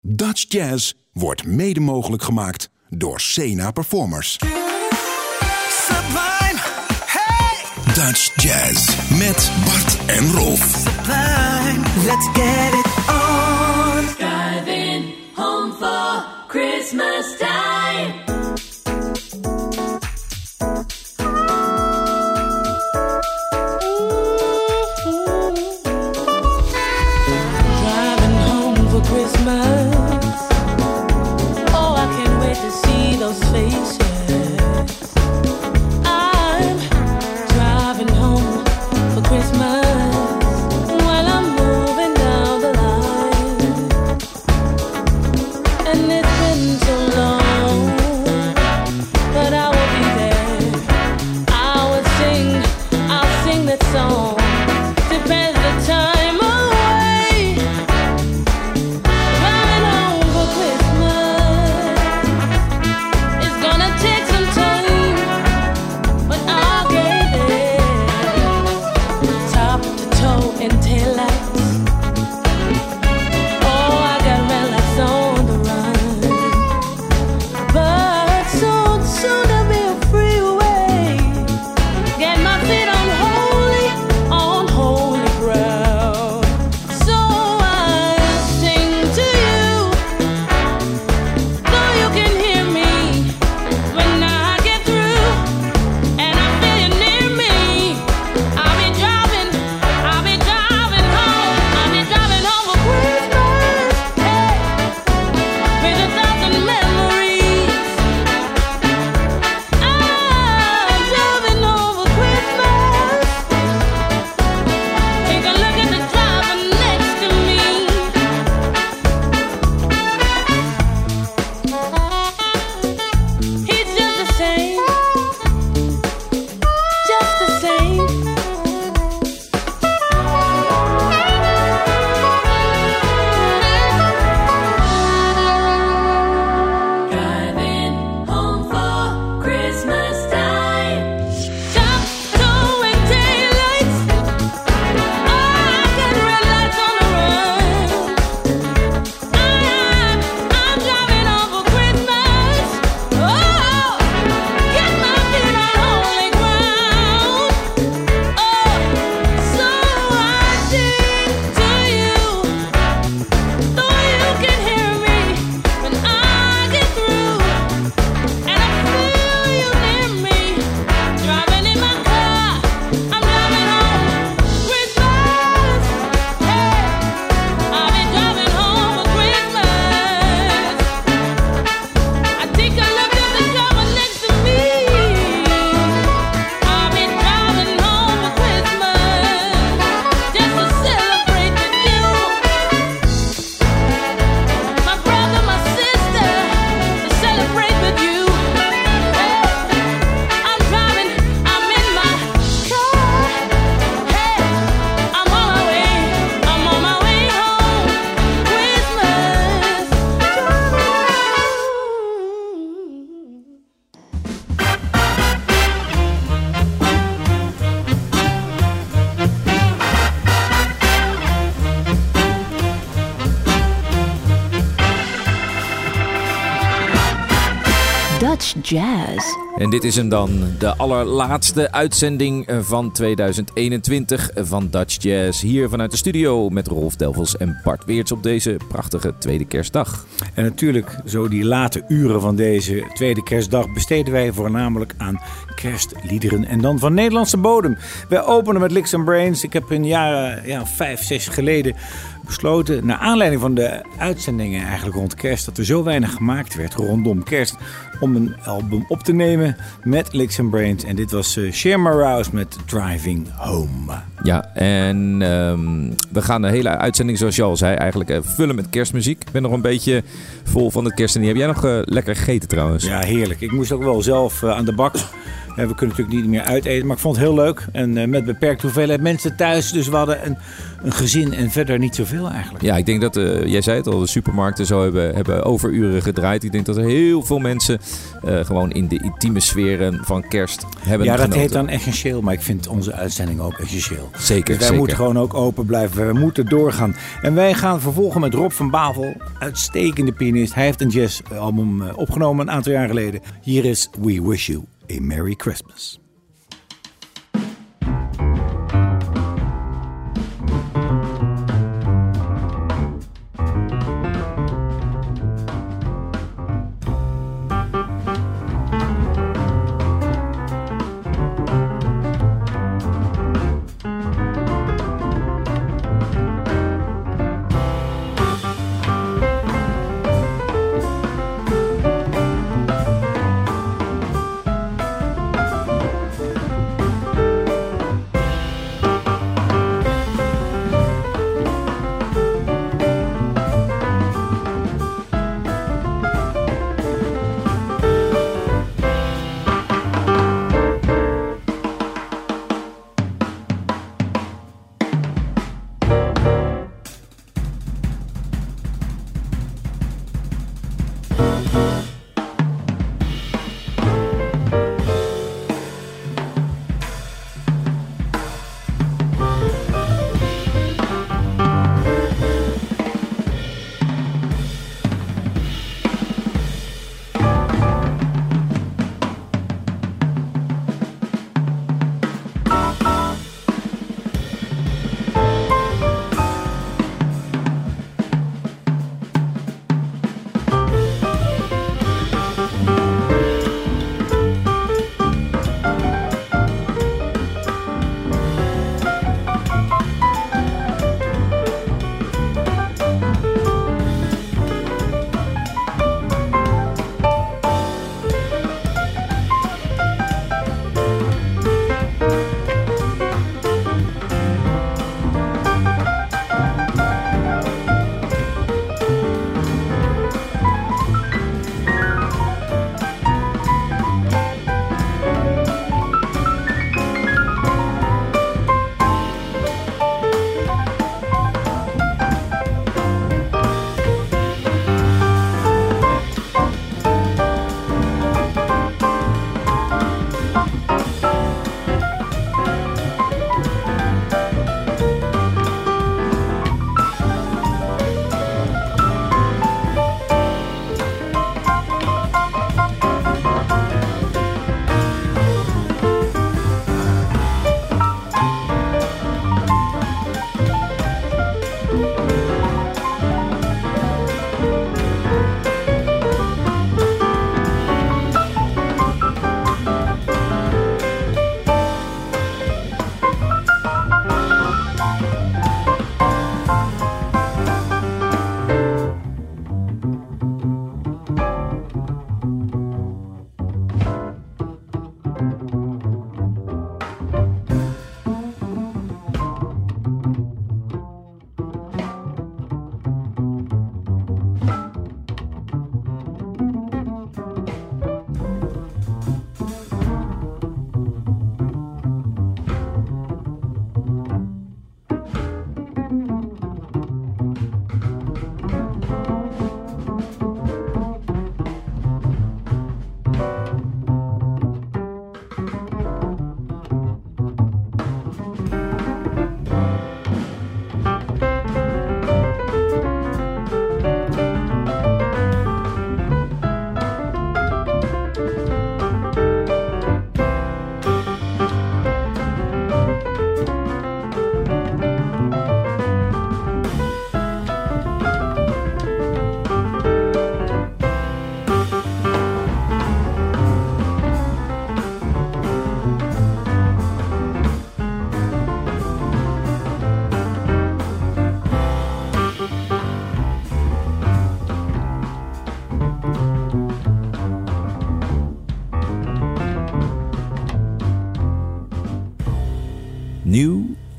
Dutch Jazz wordt mede mogelijk gemaakt door Sena Performers. Sublime, hey, Dutch Jazz met Bart en Rolf. sublime, let's get it on. Driving home for Christmas time. En dit is hem dan, de allerlaatste uitzending van 2021 van Dutch Jazz. Hier vanuit de studio met Rolf Delvels en Bart Weerts op deze prachtige tweede kerstdag. En natuurlijk, zo die late uren van deze tweede kerstdag besteden wij voornamelijk aan kerstliederen. En dan van Nederlandse bodem. Wij openen met Licks and Brains. Ik heb een jaar, ja, vijf, zes geleden besloten, naar aanleiding van de uitzendingen eigenlijk rond kerst, dat er zo weinig gemaakt werd rondom kerst, om een album op te nemen met Licks and Brains. En dit was uh, Share Rouse met Driving Home. Ja, en ehm, we gaan de hele uitzending, zoals je al zei, eigenlijk eh, vullen met kerstmuziek. Ik ben nog een beetje vol van het kerstdiner. Heb jij nog eh, lekker gegeten trouwens? Ja, heerlijk. Ik moest ook wel zelf aan de bak. We kunnen natuurlijk niet meer uiteten, maar ik vond het heel leuk. En eh, met beperkte hoeveelheid mensen thuis. Dus we hadden een, een gezin en verder niet zoveel eigenlijk. Ja, ik denk dat, eh, jij zei het al, de supermarkten zo hebben, hebben overuren gedraaid. Ik denk dat er heel veel mensen eh, gewoon in de intieme sferen van kerst hebben Ja, dat genoten. heet dan essentieel, maar ik vind onze uitzending ook essentieel. Zeker, Dus wij zeker. moeten gewoon ook open blijven. We moeten doorgaan. En wij gaan vervolgen met Rob van Bavel, uitstekende pianist. Hij heeft een jazzalbum opgenomen een aantal jaar geleden. Hier is We Wish You a Merry Christmas.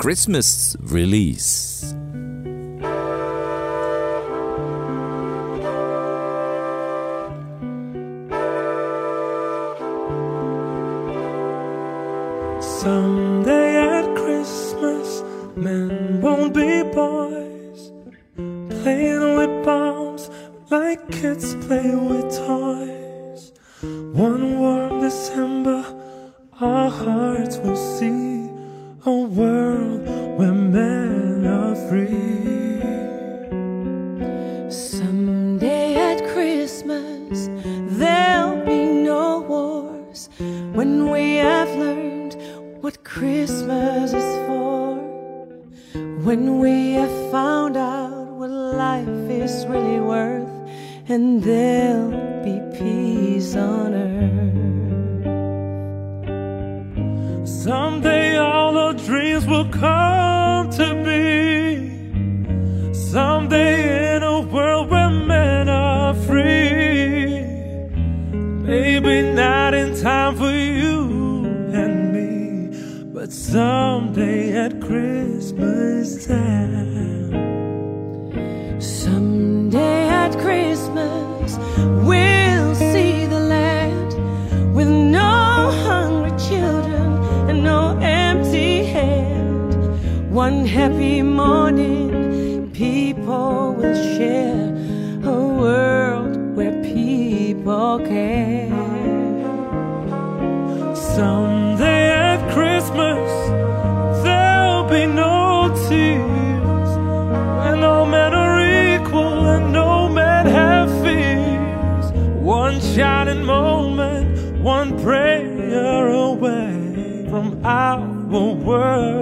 Christmas release. not in time for you and me, but someday at Christmas time. Someday at Christmas, we'll see the land with no hungry children and no empty hand. One happy morning, people will share. world.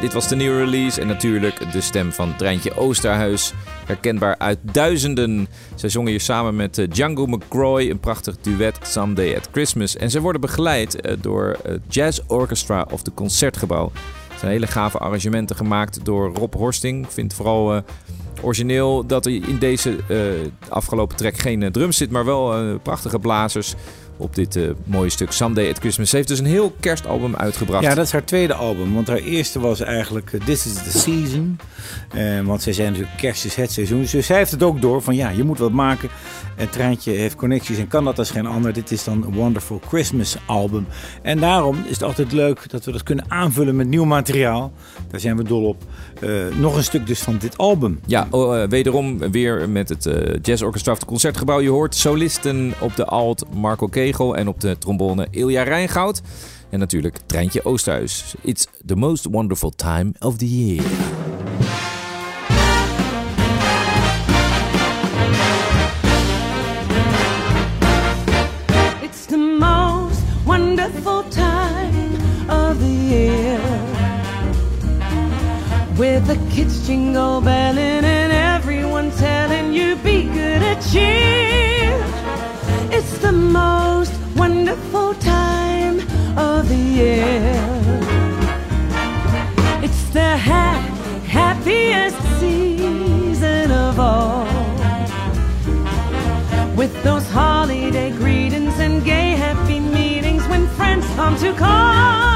Dit was de nieuwe release en natuurlijk de stem van Treintje Oosterhuis. Herkenbaar uit duizenden. Zij zongen hier samen met eh, Django McCroy een prachtig duet Someday at Christmas. En ze worden begeleid eh, door eh, Jazz Orchestra of de Concertgebouw. Het zijn hele gave arrangementen gemaakt door Rob Horsting. Ik vind vooral origineel dat er in deze afgelopen track geen drums zit, maar wel prachtige blazers op dit eh, mooie stuk Someday at Christmas. Ze heeft dus een heel kerstalbum uitgebracht. Ja, dat is haar tweede album. Want haar eerste was eigenlijk eh, This is the Season. Eh, want zij zijn natuurlijk kerst is het seizoen. Dus zij heeft het ook door van ja, je moet wat maken. Het treintje heeft connecties en kan dat als geen ander. Dit is dan een Wonderful Christmas album. En daarom is het altijd leuk dat we dat kunnen aanvullen met nieuw materiaal. Daar zijn we dol op. Eh, nog een stuk dus van dit album. Ja, oh, eh, wederom weer met het eh Jazz Orchestra of het Concertgebouw. Je hoort solisten op de alt Marco Kegel en op de trombone Ilja Rijngoud. En natuurlijk Treintje Oosterhuis. It's the most wonderful time of the year. With the kids jingle belling and everyone telling you be good at cheer. It's the most wonderful time of the year. It's the ha- happiest season of all with those holiday greetings and gay happy meetings when friends come to call.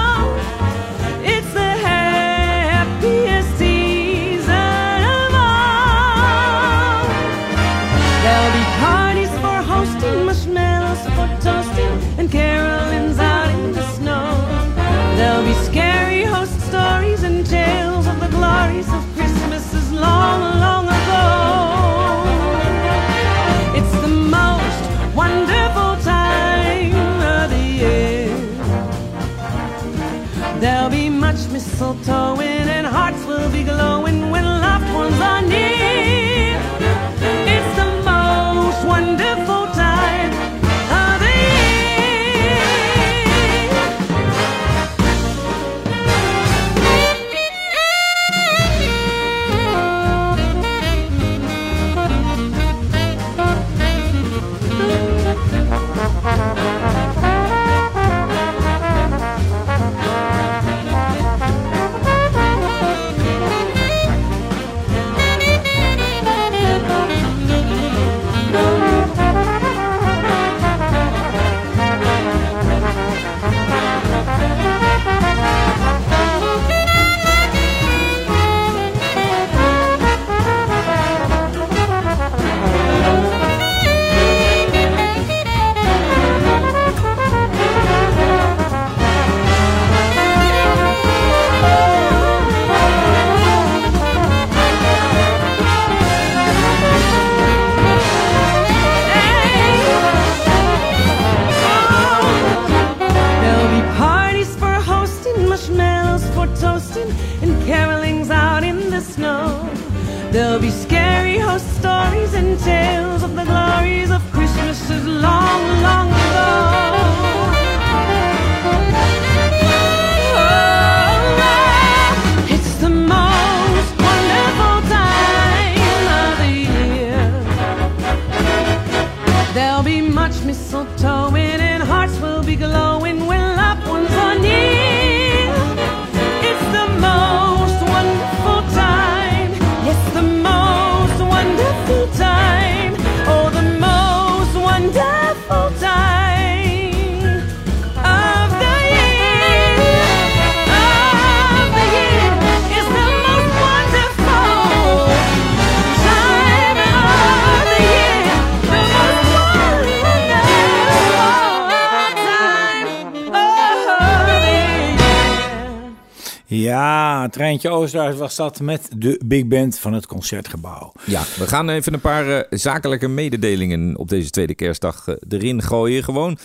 Treintje Oosterhuis was dat met de big band van het Concertgebouw. Ja, we gaan even een paar eh, zakelijke mededelingen op deze tweede kerstdag eh, erin gooien. Gewoon.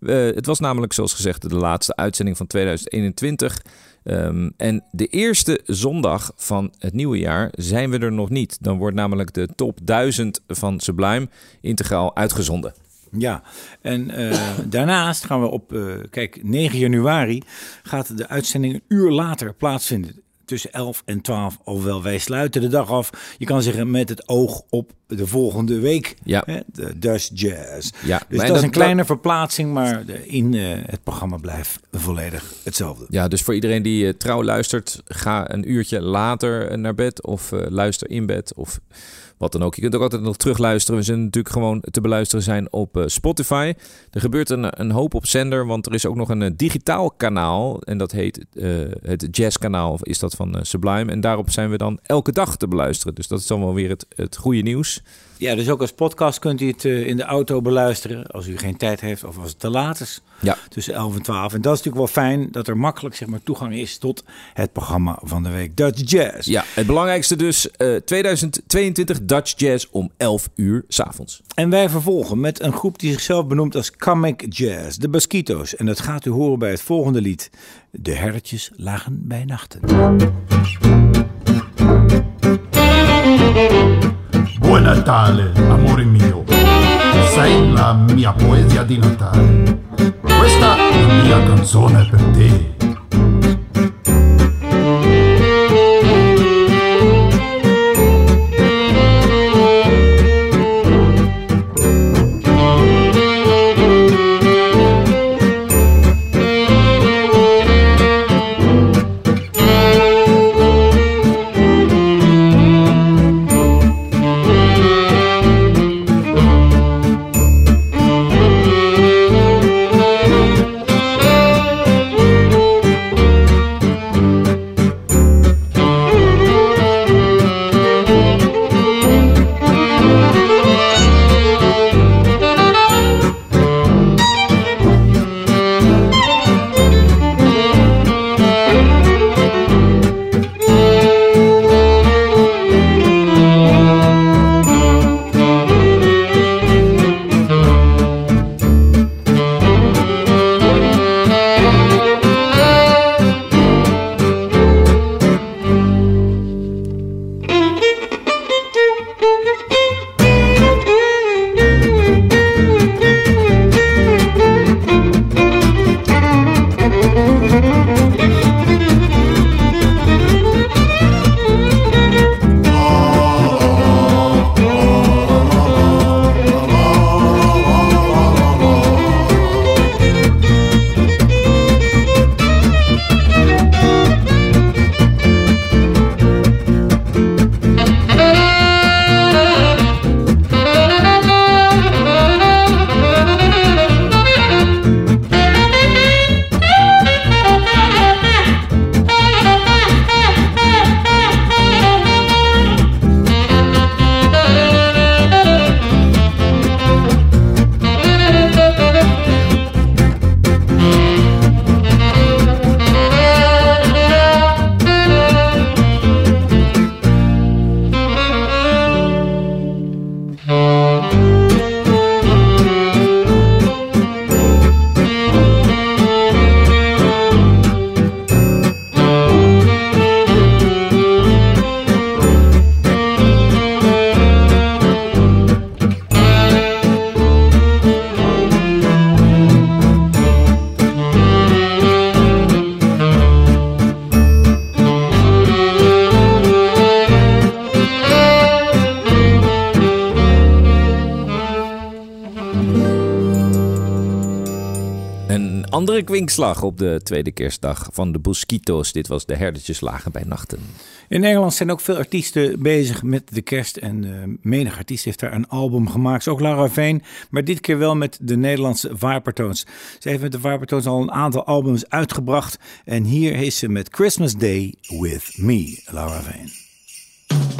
Eh, het was namelijk, zoals gezegd, de laatste uitzending van 2021. Ehm, en de eerste zondag van het nieuwe jaar zijn we er nog niet. Dan wordt namelijk de top 1000 van Sublime integraal uitgezonden. Ja, en daarnaast gaan we op, kijk, 9 januari gaat de uitzending een uur later plaatsvinden. Tussen 11 en 12, ofwel wij sluiten de dag af. Je kan zeggen met het oog op de volgende week. Ja. Hè, de Dutch Jazz. Ja, dus dat is een kleine verplaatsing, maar in eh, het programma blijft volledig hetzelfde. Ja, dus voor iedereen die eh, trouw luistert, ga een uurtje later eh, naar bed of luister in bed of wat dan ook. Je kunt ook altijd nog terugluisteren. We zijn natuurlijk gewoon te beluisteren zijn op eh, Spotify. Er gebeurt een, een hoop op zender, want er is ook nog een eh, digitaal kanaal. En dat heet eh, het Jazzkanaal, of is dat van Sublime. En daarop zijn we dan elke dag te beluisteren. Dus dat is dan wel weer het, het goede nieuws. Ja, dus ook als podcast kunt u het eh, in de auto beluisteren. Als u geen tijd heeft of als het te laat is. Ja. Tussen 11 en 12. En dat is natuurlijk wel fijn dat er makkelijk zeg maar, toegang is tot het programma van de week Dutch Jazz. Ja, het belangrijkste dus eh, 2022 Dutch Jazz om 11 uur s'avonds. En wij vervolgen met een groep die zichzelf benoemt als Comic Jazz, de Basquitos. En dat gaat u horen bij het volgende lied. De herretjes lagen bij nachten. Buon Natale, amore mio. Sei la mia poesia di Natale. Questa è la mia canzone per te. Kwinkslag op de tweede kerstdag van de Bosquitos. Dit was de herdertjes lagen bij nachten. In Nederland zijn ook veel artiesten bezig met de kerst. En eh, menig artiest heeft daar een album gemaakt. Ook Lara Veen, maar dit keer wel met de Nederlandse Vaarpartoons. Ze heeft met de Vaarpartoons al een aantal albums uitgebracht. En hier is ze met Christmas Day With Me, Lara Veen.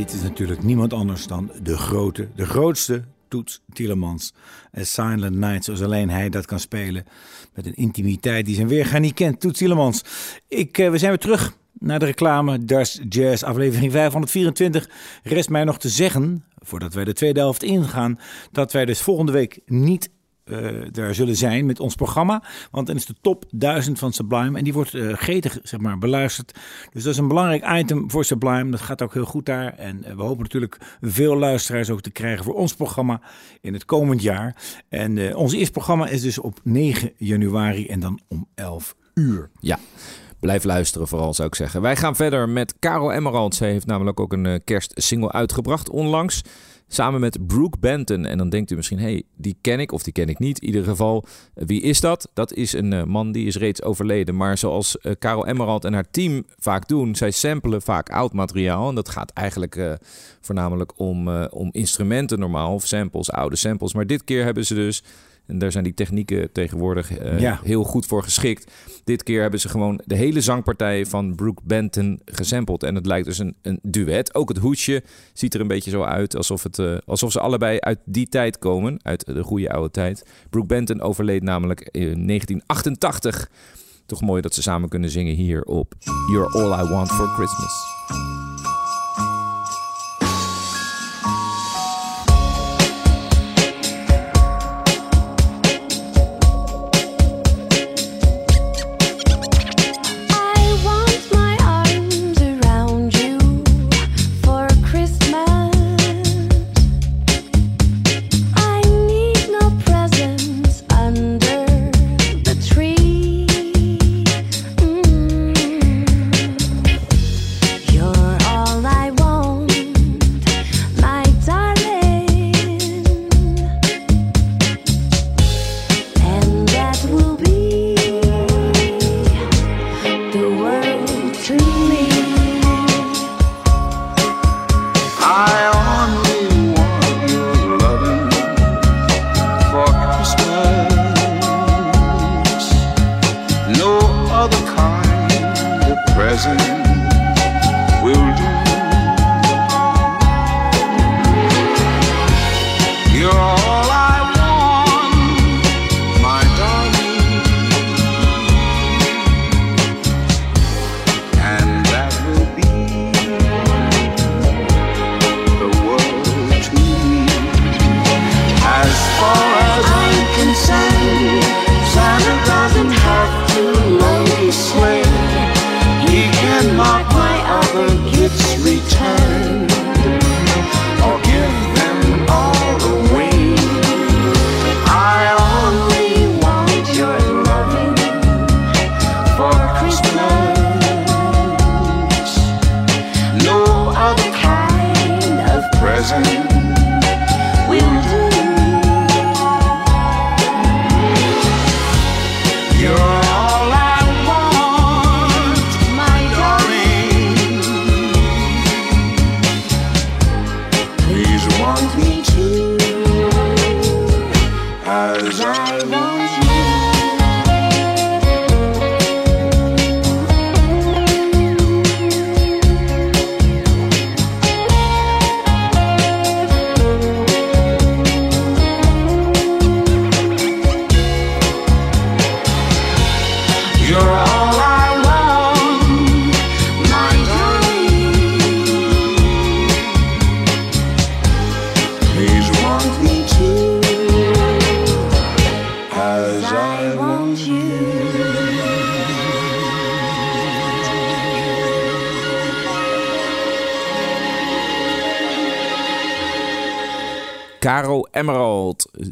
Dit is natuurlijk niemand anders dan de grote, de grootste Toets Tielemans. A Silent Night, zoals alleen hij dat kan spelen. Met een intimiteit die zijn weerga niet kent. Toets Tielemans. Ik, eh, we zijn weer terug naar de reclame. Das Jazz, aflevering 524. Rest mij nog te zeggen, voordat wij de tweede helft ingaan... dat wij dus volgende week niet eh, daar zullen zijn met ons programma. Want dan is de top 1000 van Sublime. En die wordt eh, gretig zeg maar, beluisterd. Dus dat is een belangrijk item voor Sublime. Dat gaat ook heel goed daar. En eh, we hopen natuurlijk veel luisteraars ook te krijgen voor ons programma in het komend jaar. En ons eerste programma is dus op 9 januari en dan om 11 uur. Ja. Blijf luisteren vooral, zou ik zeggen. Wij gaan verder met Caro Emerald. Zij heeft namelijk ook een kerstsingle uitgebracht onlangs. Samen met Brooke Benton. En dan denkt u misschien, hé, hey, die ken ik of die ken ik niet. In ieder geval, wie is dat? Dat is een eh, man die is reeds overleden. Maar zoals eh, Caro Emerald en haar team vaak doen, zij samplen vaak oud materiaal. En dat gaat eigenlijk eh, voornamelijk om, om instrumenten normaal, of samples, oude samples. Maar dit keer hebben ze dus, en daar zijn die technieken tegenwoordig eh, Ja. heel goed voor geschikt. Dit keer hebben ze gewoon de hele zangpartij van Brooke Benton gesampled. En het lijkt dus een, een duet. Ook het hoedje ziet er een beetje zo uit alsof, het, eh, alsof ze allebei uit die tijd komen. Uit de goede oude tijd. Brooke Benton overleed namelijk in 1988. Toch mooi dat ze samen kunnen zingen hier op You're All I Want For Christmas.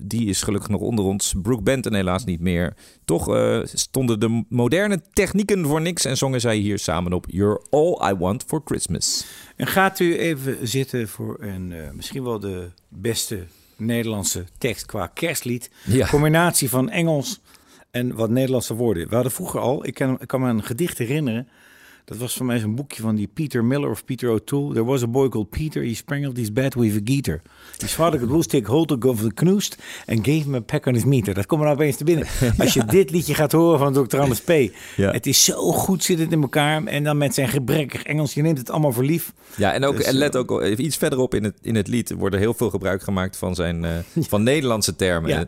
Die is gelukkig nog onder ons. Brooke Benton helaas niet meer. Toch eh, stonden de moderne technieken voor niks en zongen zij hier samen op You're All I Want for Christmas. En gaat u even zitten voor een, eh, misschien wel de beste Nederlandse tekst qua kerstlied. Ja. Combinatie van Engels en wat Nederlandse woorden. We hadden vroeger al, ik kan, ik kan me een gedicht herinneren. Dat was voor mij zo'n boekje van die Peter Miller of Peter O'Toole. There was a boy called Peter. He sprinkled his bed with a geeter. His father could loose take hold of the knoest and gave him a peck on his meter. Dat komt er nou opeens te binnen. Als je dit liedje gaat horen van Dr. Anders P. Ja. Het is zo goed zit het in elkaar. En dan met zijn gebrekkig Engels. Je neemt het allemaal voor lief. Ja, en, ook, Dus, en let eh, ook iets verderop in het, in het lied worden heel veel gebruik gemaakt van zijn eh, van Nederlandse termen. Ja.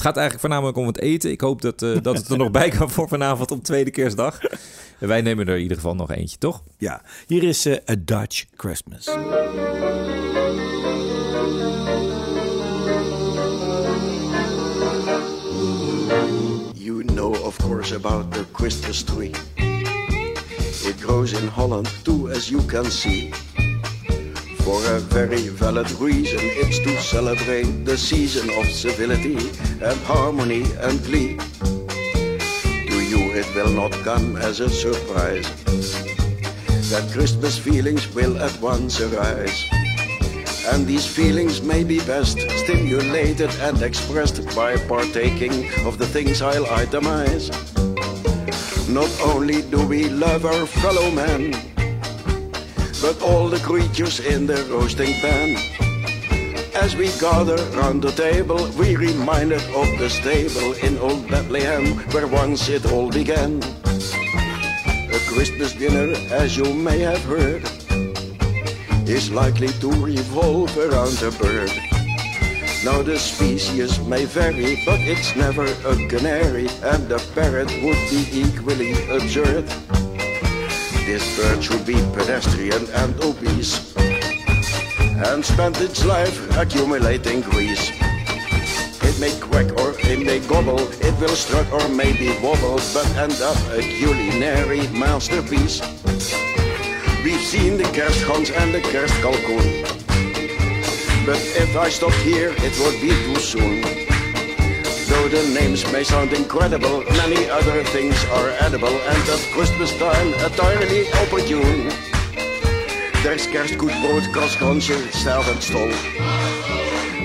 Het gaat eigenlijk voornamelijk om het eten. Ik hoop dat, eh, dat het er nog bij kan voor vanavond op tweede kerstdag. En wij nemen er in ieder geval nog eentje, toch? Ja, hier is eh, A Dutch Christmas. You know, of course, about the Christmas tree. It grows in Holland too, as you can see. For a very valid reason, it's to celebrate the season of civility and harmony and glee. To you, it will not come as a surprise that Christmas feelings will at once arise. And these feelings may be best stimulated and expressed by partaking of the things I'll itemize. Not only do we love our fellow man, but all the creatures in the roasting pan. As we gather round the table, we reminded of the stable in old Bethlehem, where once it all began. A Christmas dinner, as you may have heard, is likely to revolve around a bird. Now the species may vary, but it's never a canary, and a parrot would be equally absurd. This bird should be pedestrian and obese, and spend its life accumulating grease. It may quack or it may gobble, it will strut or maybe wobble, but end up a culinary masterpiece. We've seen the kerstgans and the kerstkalkoen. But if I stopped here, it would be too soon. Though the names may sound incredible, many other things are edible and at Christmas time entirely opportune. There's kerstgoedbrood, kasgansen, staaf en stol.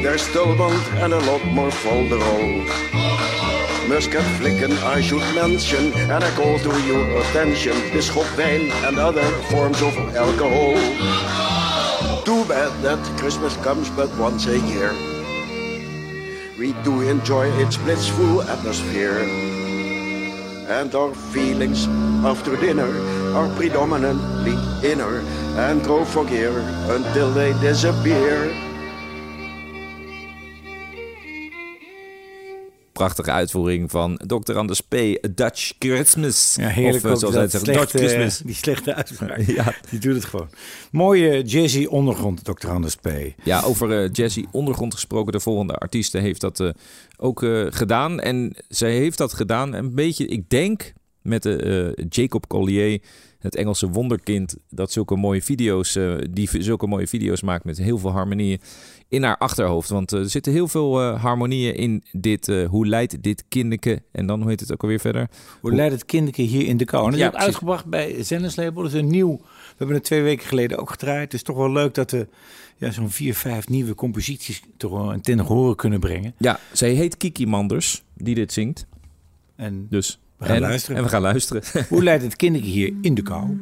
There's tulband and a lot more folderol. Muscat flicken I should mention, and I call to your attention, Bisschop wine and other forms of alcohol. Too bad that Christmas comes but once a year. We do enjoy its blissful atmosphere. and our feelings after dinner are predominantly inner and go for gear until they disappear. Prachtige uitvoering van Dr. Anders P. Dutch Christmas. Ja, heerlijk Of, eh, zoals hij zegt, Dutch Christmas. die slechte uitspraak. Ja. Die doet het gewoon. Mooie jazzy ondergrond, Dr. Anders P. Ja, over eh, Jazzy Ondergrond gesproken. De volgende artieste heeft dat eh, ook gedaan. En zij heeft dat gedaan een beetje, ik denk, met de, Jacob Collier, het Engelse wonderkind, dat zulke mooie video's, die zulke mooie video's maakt met heel veel harmonieën in haar achterhoofd. Want eh, er zitten heel veel eh, harmonieën in dit, eh, hoe leidt dit kinderke, en dan hoe heet het ook alweer verder? Hoe leidt het kinderke hier in de kou? En dat Ja, is ook uitgebracht bij Zenderslabel. Dat is een nieuw. We hebben het twee weken geleden ook gedraaid. Het is toch wel leuk dat we ja, zo'n vier, vijf nieuwe composities toch wel ten horen kunnen brengen. Ja, zij heet Kiki Manders, die dit zingt. En Dus we gaan en, luisteren. En we gaan luisteren. Hoe leidt het kinderke hier in de kou?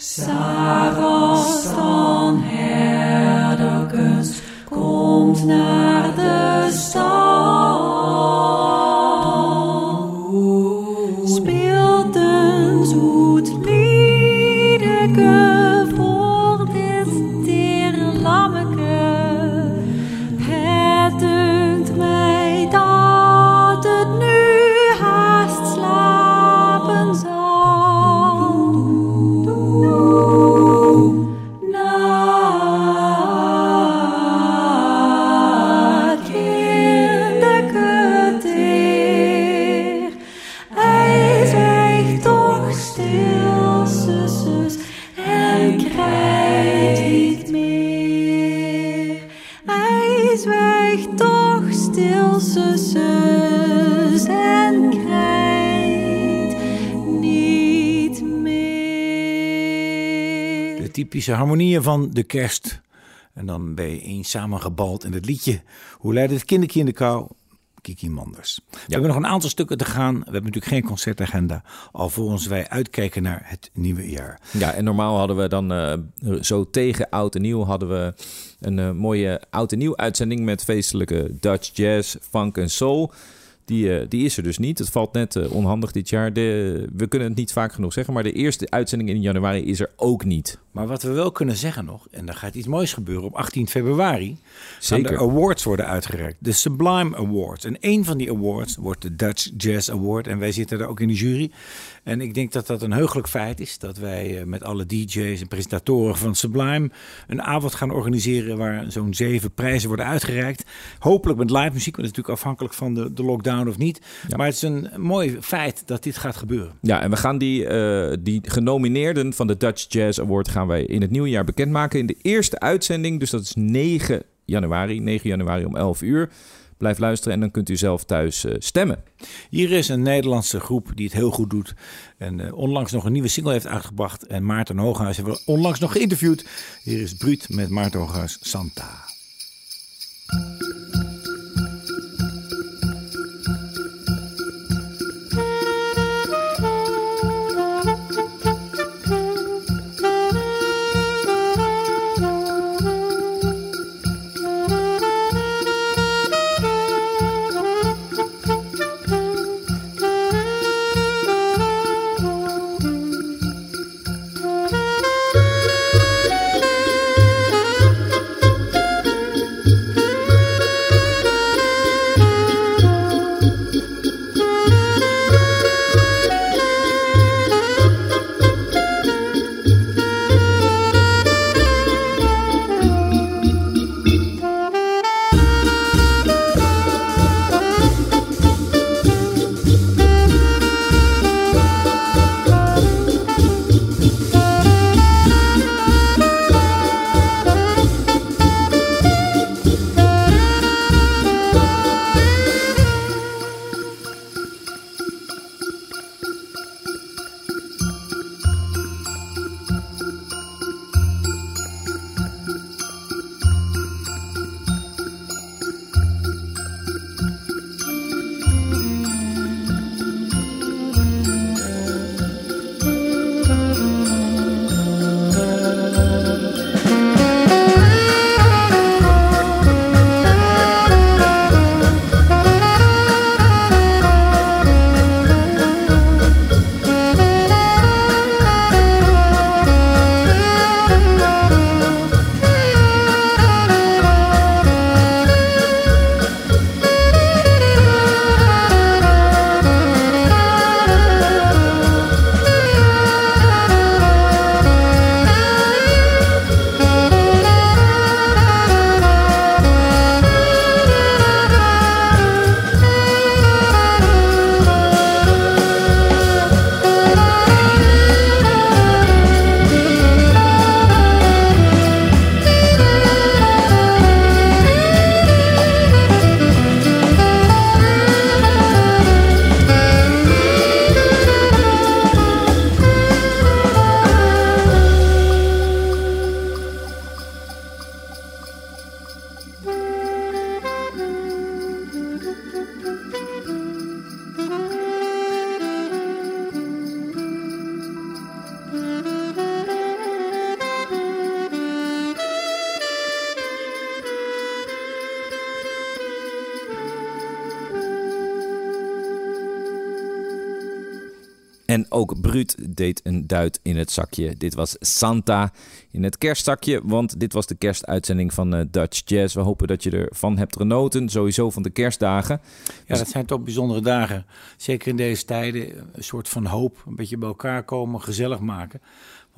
Sigh. Typische harmonieën van de kerst. En dan ben je eens samengebald in het liedje. Hoe leidt het kindertje in de kou? Kiki Manders. We hebben nog een aantal stukken te gaan. We hebben natuurlijk geen concertagenda. Alvorens wij uitkijken naar het nieuwe jaar. Ja, en normaal hadden we dan eh, zo tegen oud en nieuw hadden we een eh, mooie oud en nieuw uitzending met feestelijke Dutch jazz, funk en soul. Die, eh, die is er dus niet. Het valt net onhandig dit jaar. De, we kunnen het niet vaak genoeg zeggen, maar de eerste uitzending in januari is er ook niet. Maar wat we wel kunnen zeggen nog, en daar gaat iets moois gebeuren op 18 februari. Zeker. de awards worden uitgereikt. De Sublime Awards. En één van die awards wordt de Dutch Jazz Award. En wij zitten daar ook in de jury. En ik denk dat dat een heugelijk feit is. Dat wij eh, met alle DJ's en presentatoren van Sublime een avond gaan organiseren waar zo'n zeven prijzen worden uitgereikt. Hopelijk met live muziek, want dat is natuurlijk afhankelijk van de, de lockdown of niet. Maar het is een mooi feit dat dit gaat gebeuren. Ja, en we gaan die, eh, die genomineerden van de Dutch Jazz Award gaan wij in het nieuwe jaar bekendmaken. In de eerste uitzending, dus dat is 9 januari, 9 januari om 11 uur. Blijf luisteren en dan kunt u zelf thuis eh, stemmen. Hier is een Nederlandse groep die het heel goed doet. En eh, onlangs nog een nieuwe single heeft uitgebracht. En Maarten Hooghuis hebben we onlangs nog geïnterviewd. Hier is Bruut met Maarten Hooghuis Santa. Ook Bruut deed een duit in het zakje. Dit was Santa in het kerstzakje, want dit was de kerstuitzending van eh, Dutch Jazz. We hopen dat je ervan hebt genoten, sowieso van de kerstdagen. Ja, dat zijn toch bijzondere dagen. Zeker in deze tijden. Een soort van hoop. Een beetje bij elkaar komen, gezellig maken.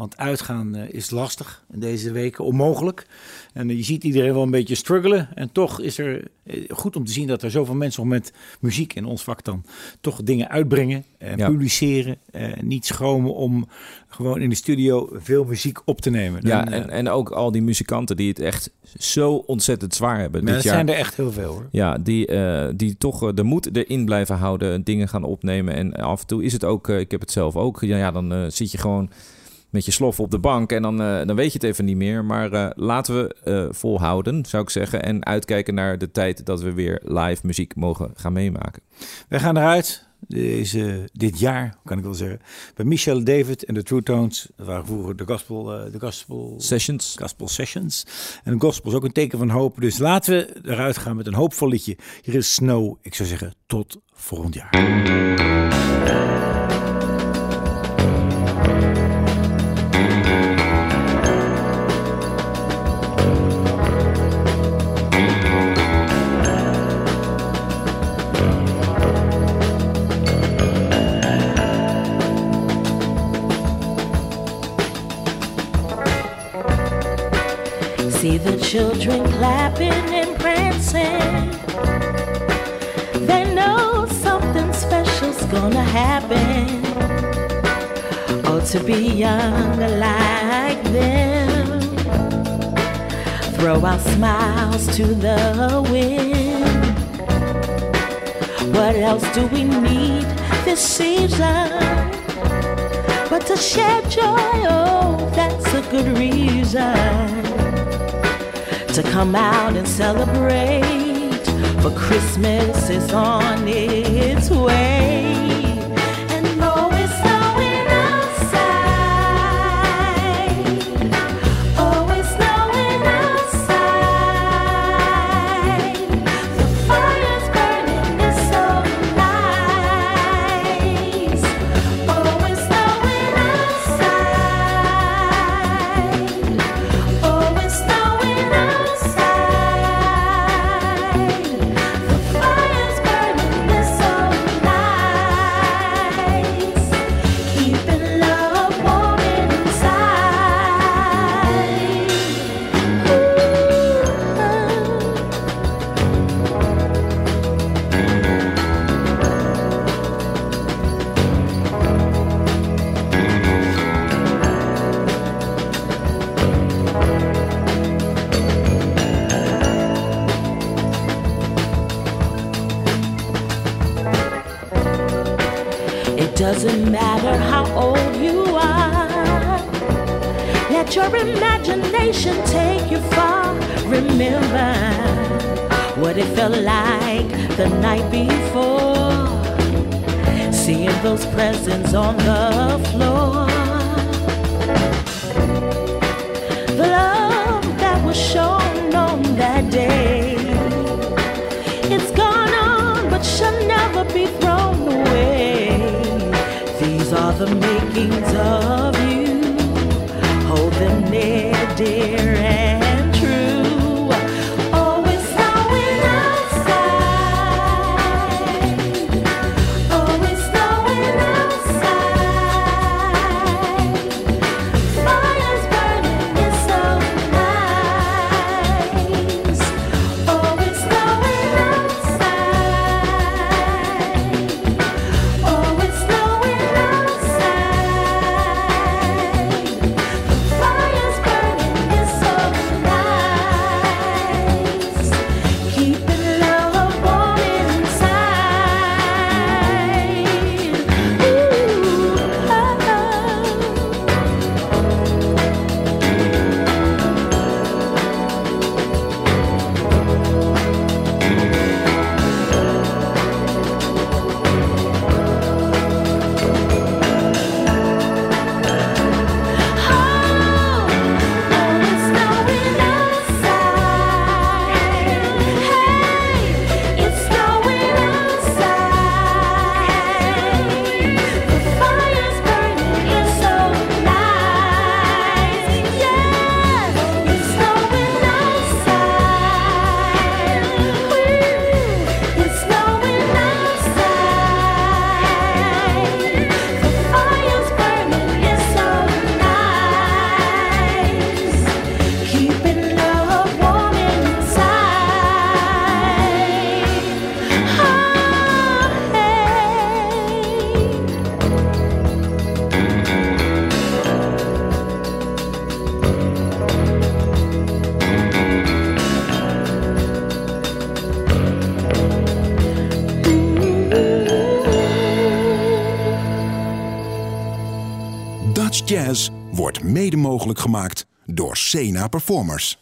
Want uitgaan eh, is lastig in deze weken, onmogelijk. En eh, je ziet iedereen wel een beetje struggelen. En toch is er eh, goed om te zien dat er zoveel mensen met muziek in ons vak dan toch dingen uitbrengen, eh, Ja. publiceren. eh, niet schromen om gewoon in de studio veel muziek op te nemen. Ja, Dan, en, en ook al die muzikanten die het echt zo ontzettend zwaar hebben maar dit dat jaar. zijn er echt heel veel hoor. Ja, die, die toch de moed erin blijven houden, dingen gaan opnemen. En af en toe is het ook, ik heb het zelf ook, ja, ja dan zit je gewoon met je slof op de bank en dan, eh, dan weet je het even niet meer. Maar eh, laten we eh, volhouden, zou ik zeggen. En uitkijken naar de tijd dat we weer live muziek mogen gaan meemaken. Wij gaan eruit. Deze, dit jaar, kan ik wel zeggen. Bij Michelle David en de True Tones. Dat waren vroeger de gospel, de gospel Sessions. Gospel Sessions. En de gospel is ook een teken van hoop. Dus laten we eruit gaan met een hoopvol liedje. Hier is Snow. Ik zou zeggen, tot volgend jaar. Children clapping and prancing. They know something special's gonna happen. Oh, to be young like them. Throw our smiles to the wind. What else do we need this season? But to share joy, oh, that's a good reason to come out and celebrate. For Christmas is on its way. The night before. Seeing those presents on the floor. The love that was shown on that day. It's gone on, but shall never be thrown away. These are the makings of you. Hold them near, dear gemaakt door Sena Performers.